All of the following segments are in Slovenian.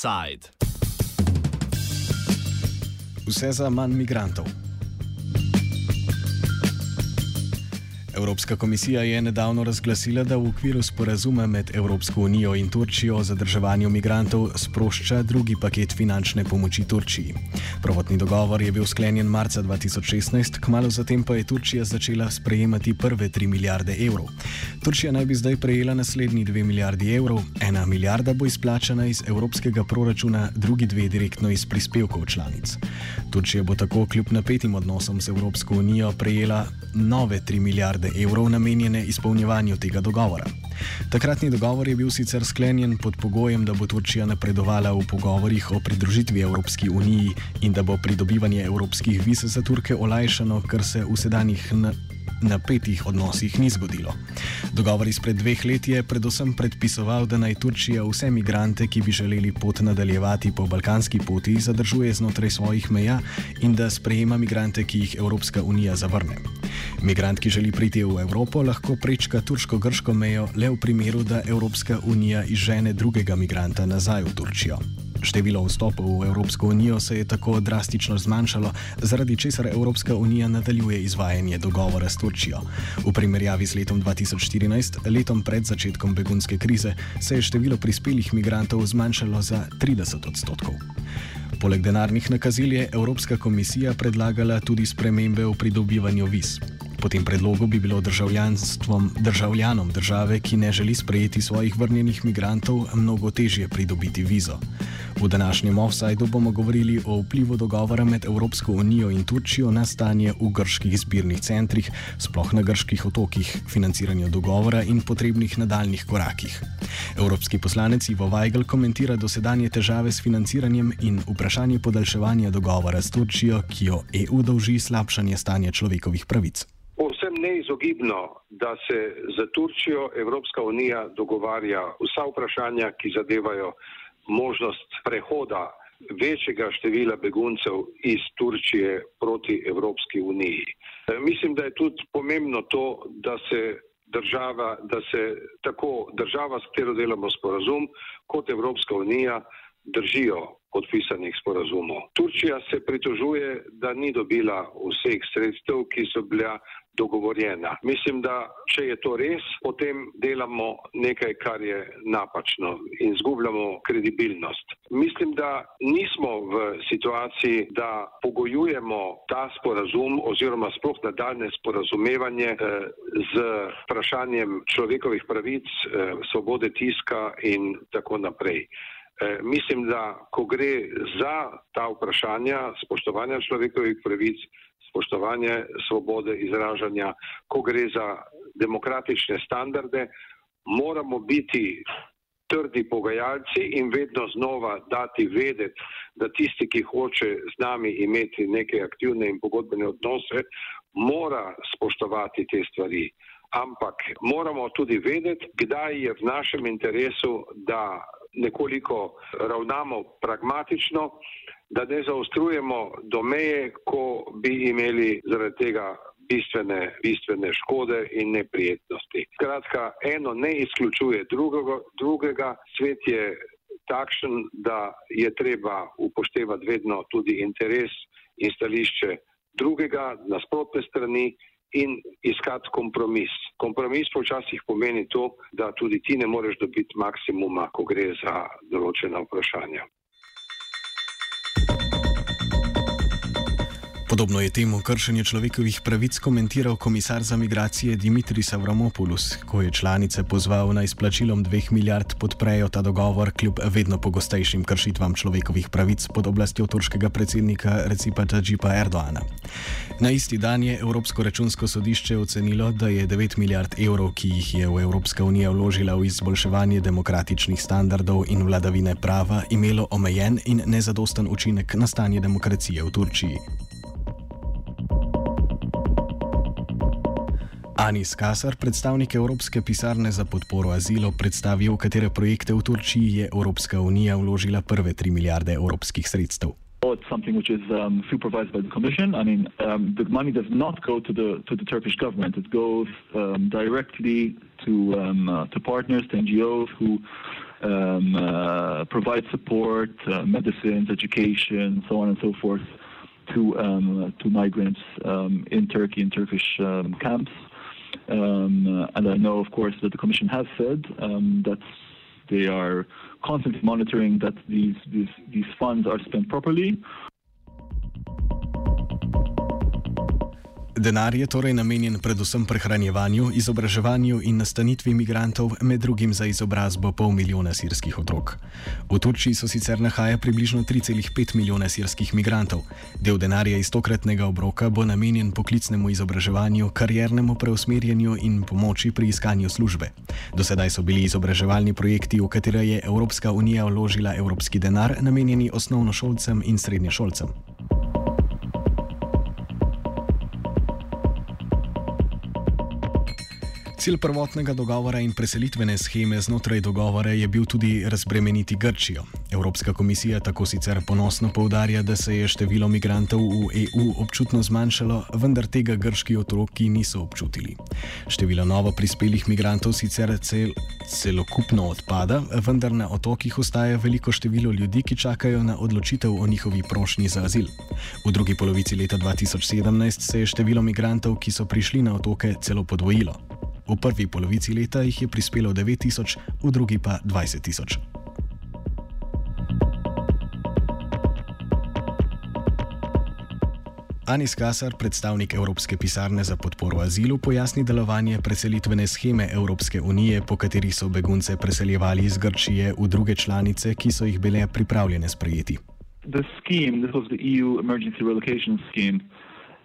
Offside. Vse za manj migrantov. Evropska komisija je nedavno razglasila, da v okviru sporazuma med Evropsko unijo in Turčijo o zadrževanju migrantov sprošča drugi paket finančne pomoči Turčiji. Prvotni dogovor je bil sklenjen marca 2016, kmalo zatem pa je Turčija začela sprejemati prve 3 milijarde evrov. Turčija naj bi zdaj prejela naslednji 2 milijardi evrov, ena milijarda bo izplačana iz evropskega proračuna, drugi dve direktno iz prispevkov članic. Turčija bo tako kljub napetim odnosom z Evropsko unijo prejela nove 3 milijarde evrov namenjene izpolnjevanju tega dogovora. Takratni dogovor je bil sicer sklenjen pod pogojem, da bo Turčija napredovala v pogovorjih o pridružitvi Evropski uniji in da bo pridobivanje evropskih viz za Turke olajšano, kar se v sedanjih napetih odnosih ni zgodilo. Dogovor izpred dveh let je predvsem predpisoval, da naj Turčija vse migrante, ki bi želeli pot nadaljevati po balkanski poti, zadržuje znotraj svojih meja in da sprejema migrante, ki jih Evropska unija zavrne. Migrant, ki želi priti v Evropo, lahko prečka turško-grško mejo le v primeru, da Evropska unija izžene drugega migranta nazaj v Turčijo. Število vstopov v Evropsko unijo se je tako drastično zmanjšalo, zaradi česar Evropska unija nadaljuje izvajanje dogovora s Turčijo. V primerjavi z letom 2014, letom pred začetkom begunske krize, se je število prispelih migrantov zmanjšalo za 30 odstotkov. Poleg denarnih nakazil je Evropska komisija predlagala tudi spremembe v pridobivanju viz. Po tem predlogu bi bilo državljanom države, ki ne želi sprejeti svojih vrnjenih migrantov, mnogo težje pridobiti vizo. V današnjem offsajdu bomo govorili o vplivu dogovora med Evropsko unijo in Turčijo na stanje v grških zbirnih centrih, sploh na grških otokih, financiranju dogovora in potrebnih nadaljnih korakih. Evropski poslanec Ivo Weigl komentira dosedanje težave s financiranjem in vprašanje podaljševanja dogovora s Turčijo, ki jo EU dolži slabšanje stanja človekovih pravic. Povsem neizogibno, da se za Turčijo Evropska unija dogovarja vsa vprašanja, ki zadevajo možnost prehoda večjega števila beguncev iz Turčije proti Evropski uniji. E, mislim, da je tudi pomembno to, da se država, da se tako država, s katero delamo sporazum, kot Evropska unija držijo podpisanih sporazumov. Turčija se pritožuje, da ni dobila vseh sredstev, ki so bila dogovorjena. Mislim, da če je to res, potem delamo nekaj, kar je napačno in zgubljamo kredibilnost. Mislim, da nismo v situaciji, da pogojujemo ta sporazum oziroma sploh nadaljne sporazumevanje eh, z vprašanjem človekovih pravic, eh, svobode tiska in tako naprej. Eh, mislim, da ko gre za ta vprašanja spoštovanja človekovih pravic, spoštovanje svobode izražanja, ko gre za demokratične standarde, moramo biti trdi pogajalci in vedno znova dati vedeti, da tisti, ki hoče z nami imeti neke aktivne in pogodbene odnose, mora spoštovati te stvari. Ampak moramo tudi vedeti, kdaj je v našem interesu, da nekoliko ravnamo pragmatično, da ne zaostrujemo do meje, ko bi imeli zaradi tega bistvene, bistvene škode in neprijetnosti. Skratka, eno ne izključuje drugega, drugega. svet je takšen, da je treba upoštevati vedno tudi interes in stališče drugega, nasprotne strani in iskati kompromis. Kompromis počasih pomeni to, da tudi ti ne moreš dobiti maksimuma, ko gre za določena vprašanja. Podobno je temu kršenje človekovih pravic komentiral komisar za migracije Dimitris Avramopoulos, ko je članice pozval naj s plačilom dveh milijard podprejo ta dogovor kljub vedno pogostejšim kršitvam človekovih pravic pod oblastjo turškega predsednika Recipa Tajipa Erdoana. Na isti dan je Evropsko računsko sodišče ocenilo, da je 9 milijard evrov, ki jih je v Evropska unija vložila v izboljševanje demokratičnih standardov in vladavine prava, imelo omejen in nezadosten učinek na stanje demokracije v Turčiji. Anis Kasar, predstavnik Evropske pisarne za podporo azilu, predstavil, katere projekte v Turčiji je Evropska unija vložila prve 3 milijarde evropskih sredstev. It's something which is um, supervised by the Commission. I mean, um, the money does not go to the to the Turkish government. It goes um, directly to um, uh, to partners, to NGOs who um, uh, provide support, uh, medicines, education, so on and so forth to um, to migrants um, in Turkey in Turkish um, camps. Um, and I know, of course, that the Commission has said um, that they are constantly monitoring that these, these these funds are spent properly. Denar je torej namenjen predvsem prehranjevanju, izobraževanju in nastanitvi imigrantov, med drugim za izobrazbo pol milijona sirskih otrok. V Turčiji so sicer nahaja približno 3,5 milijona sirskih imigrantov. Del denarja iz tokratnega obroka bo namenjen poklicnemu izobraževanju, kariernemu preusmerjanju in pomoči pri iskanju službe. Do sedaj so bili izobraževalni projekti, v katere je Evropska unija vložila evropski denar, namenjeni osnovnošolcem in srednješolcem. Cilj prvotnega dogovora in preselitvene scheme znotraj dogovora je bil tudi razbremeniti Grčijo. Evropska komisija tako sicer ponosno povdarja, da se je število migrantov v EU občutno zmanjšalo, vendar tega grški otroki niso občutili. Število novo prispelih migrantov sicer cel, celokupno odpada, vendar na otokih ostaja veliko število ljudi, ki čakajo na odločitev o njihovi prošnji za azil. V drugi polovici leta 2017 se je število migrantov, ki so prišli na otoke, celo podvojilo. V prvi polovici leta jih je prispelo 9000, v drugi pa 20 tisoč. Anis Kasar, predstavnik Evropske pisarne za podporo azilu, pojasni delovanje preselitvene scheme Evropske unije, po kateri so begunce preseljevali iz Grčije v druge članice, ki so jih bile pripravljene sprejeti. The scheme, this was the EU emergency relocation scheme.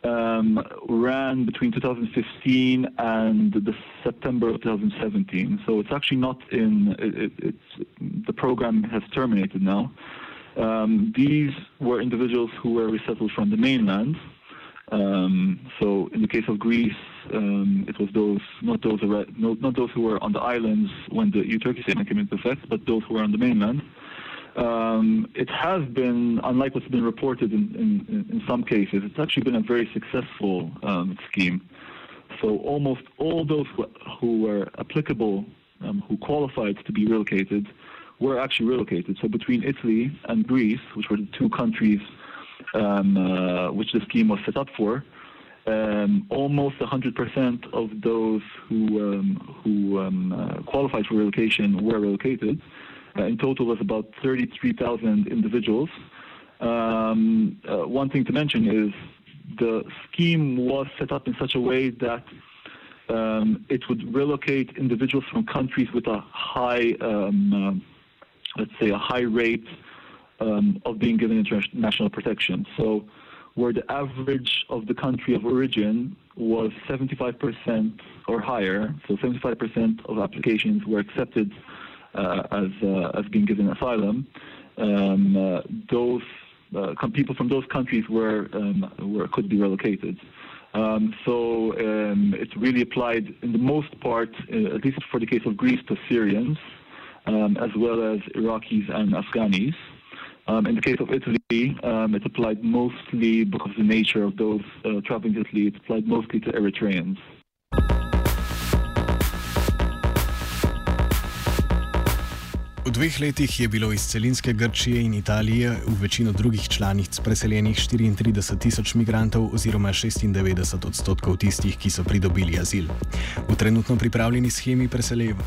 Um, ran between 2015 and the September of 2017. So it's actually not in. It, it's the program has terminated now. Um, these were individuals who were resettled from the mainland. Um, so in the case of Greece, um, it was those not those not, those who were on the islands when the EU-Turkey statement came into effect, but those who were on the mainland. Um, it has been, unlike what's been reported in, in, in, some cases, it's actually been a very successful um, scheme. So almost all those who, who were applicable, um, who qualified to be relocated, were actually relocated. So between Italy and Greece, which were the two countries um, uh, which the scheme was set up for, um, almost 100% of those who, um, who uh, qualified for relocation were relocated. Uh, in total, was about 33,000 individuals. Um, uh, one thing to mention is the scheme was set up in such a way that um, it would relocate individuals from countries with a high, um, uh, let's say, a high rate um, of being given international protection. So, where the average of the country of origin was 75% or higher, so 75% of applications were accepted as uh, as being given asylum, um, uh, those people from those countries were um, were could be relocated. Um, so um, it really applied, in the most part, uh, at least for the case of Greece, to Syrians, um, as well as Iraqis and Afghanis. Um, in the case of Italy, um, it applied mostly because of the nature of those uh, traveling to Italy. It applied mostly to Eritreans. V dveh letih je bilo iz celinske Grčije in Italije v večino drugih članic preseljenih 34 tisoč migrantov oziroma 96 odstotkov tistih, ki so pridobili azil. V trenutno pripravljeni schemi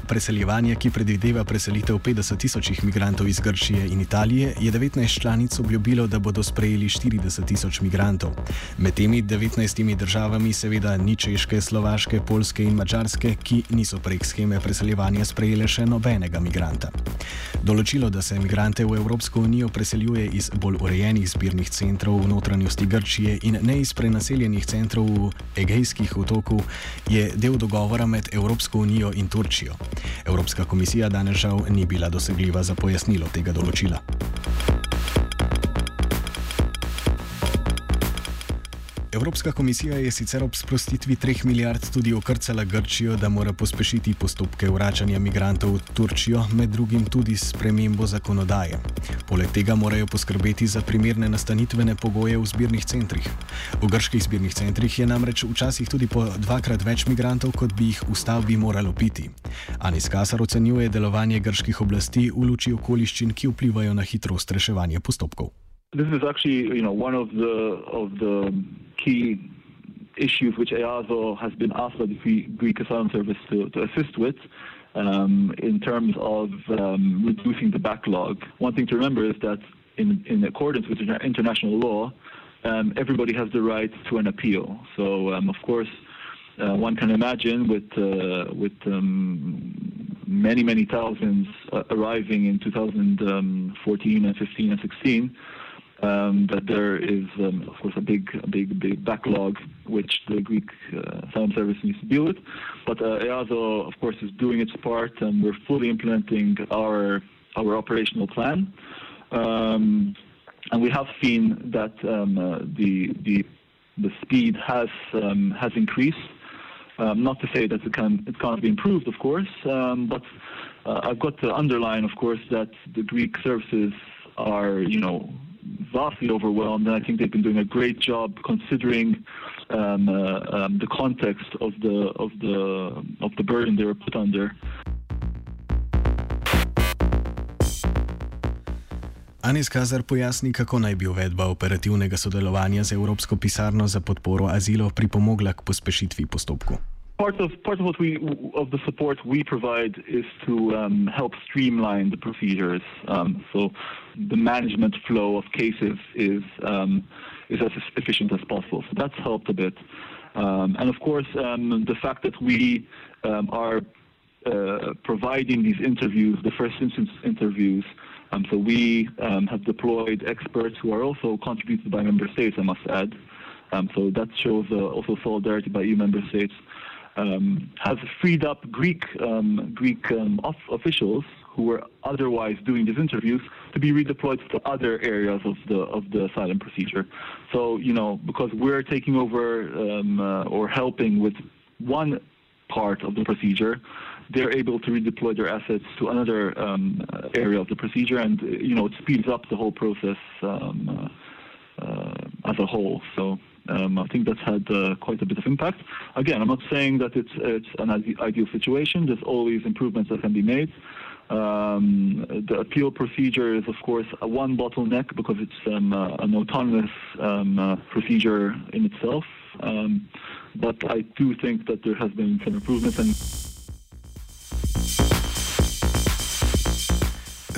preseljevanja, ki predvideva preselitev 50 tisočih migrantov iz Grčije in Italije, je 19 članic obljubilo, da bodo sprejeli 40 tisoč migrantov. Med temi 19 državami seveda ni Češke, Slovaške, Polske in Mačarske, ki niso prek scheme preseljevanja sprejele še nobenega migranta. Določilo, da se imigrante v Evropsko unijo preseljuje iz bolj urejenih zbirnih centrov v notranjosti Grčije in ne iz prenaseljenih centrov v Egejskih otokov, je del dogovora med Evropsko unijo in Turčijo. Evropska komisija danes žal ni bila dosegljiva za pojasnilo tega določila. Evropska komisija je sicer ob sprostitvi 3 milijard tudi okrcala Grčijo, da mora pospešiti postopke vračanja migrantov v Turčijo, med drugim tudi s premembo zakonodaje. Poleg tega morajo poskrbeti za primerne nastanitvene pogoje v zbirnih centrih. V grških zbirnih centrih je namreč včasih tudi po dvakrat več migrantov, kot bi jih v stavbi moralo biti. Anis Kasar ocenjuje delovanje grških oblasti v luči okoliščin, ki vplivajo na hitrost reševanja postopkov. This is actually, you know, one of the of the key issues which EASO has been asked by the Greek Asylum Service to, to assist with um, in terms of um, reducing the backlog. One thing to remember is that in, in accordance with international law, um, everybody has the right to an appeal. So, um, of course, uh, one can imagine with uh, with um, many many thousands uh, arriving in 2014 and 15 and 16 um, that there is, um, of course, a big, a big, big backlog which the Greek uh, Asylum Service needs to deal with. But uh, EASO, of course, is doing its part, and we're fully implementing our our operational plan. Um, and we have seen that um, uh, the the the speed has um, has increased. Um, not to say that it can it can't be improved, of course, but uh, I've got to underline, of course, that the Greek services are, you know, vastly overwhelmed, and I think they've been doing a great job considering um, uh, um, the context of the of the of the burden they were put under. Anis Kazar pojasni, kako naj bi uvedba operativnega sodelovanja z Evropsko pisarno za podporo azilov pripomogla k pospešitvi postopku. Part of part of what we of the support we provide is to um, help streamline the procedures. Um, so the management flow of cases is um, is as efficient as possible. So that's helped a bit. Um, and of course, um, the fact that we um, are uh, providing these interviews, the first instance interviews. so we have deployed experts who are also contributed by member states, I must add. so that shows uh, also solidarity by EU member states um, has freed up Greek um, Greek um, officials who were otherwise doing these interviews to be redeployed to other areas of the of the asylum procedure. So you know because we're taking over um, uh, or helping with one part of the procedure, they're able to redeploy their assets to another um, area of the procedure, and you know it speeds up the whole process um, uh, uh, as a whole. So. Um, I think that's had uh, quite a bit of impact. Again, I'm not saying that it's it's an ideal situation. There's always improvements that can be made. Um, the appeal procedure is, of course, a one bottleneck because it's um, uh, an autonomous um, uh, procedure in itself. Um, but I do think that there has been some improvements and.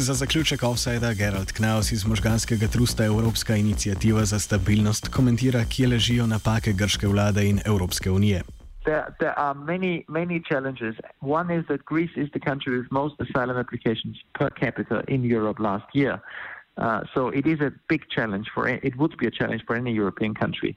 Za zaključek offsajda Gerald Knaus iz možganskega trusta Evropska inicijativa za stabilnost komentira, kje ležijo napake grške vlade in Evropske unije. There, there are many, many challenges. One is that Greece is the country with most asylum applications per capita in Europe last year. Uh, so it is a big challenge for it would be a challenge for any European country.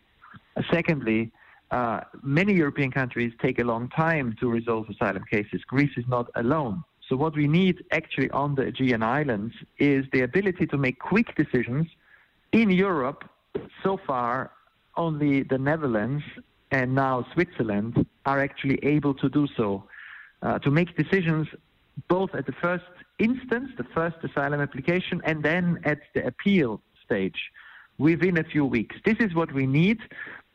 Secondly, uh, many European countries take a long time to resolve asylum cases. Greece is not alone. So what we need actually on the Aegean Islands is the ability to make quick decisions. In Europe, so far, only the Netherlands and now Switzerland are actually able to do so, uh, to make decisions both at the first instance, the first asylum application, and then at the appeal stage within a few weeks. This is what we need.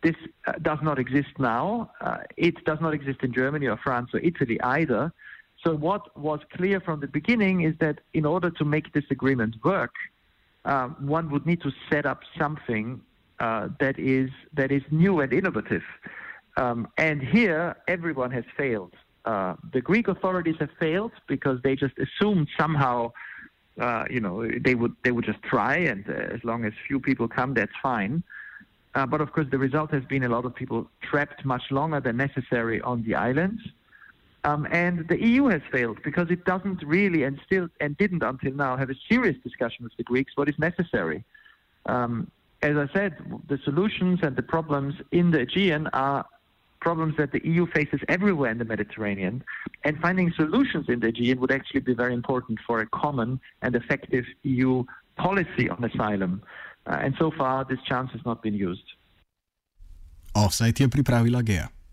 This uh, does not exist now. Uh, it does not exist in Germany or France or Italy either. So what was clear from the beginning is that in order to make this agreement work, um, one would need to set up something uh, that is that is new and innovative. Um, and here, everyone has failed. Uh, the Greek authorities have failed because they just assumed somehow, uh, you know, they would they would just try, and uh, as long as few people come, that's fine. Uh, but of course, the result has been a lot of people trapped much longer than necessary on the islands. Um, and the EU has failed because it doesn't really and still and didn't until now have a serious discussion with the Greeks what is necessary. Um, as I said, the solutions and the problems in the Aegean are problems that the EU faces everywhere in the Mediterranean, and finding solutions in the Aegean would actually be very important for a common and effective EU policy on asylum. Uh, and so far, this chance has not been used. Offside je pripravila.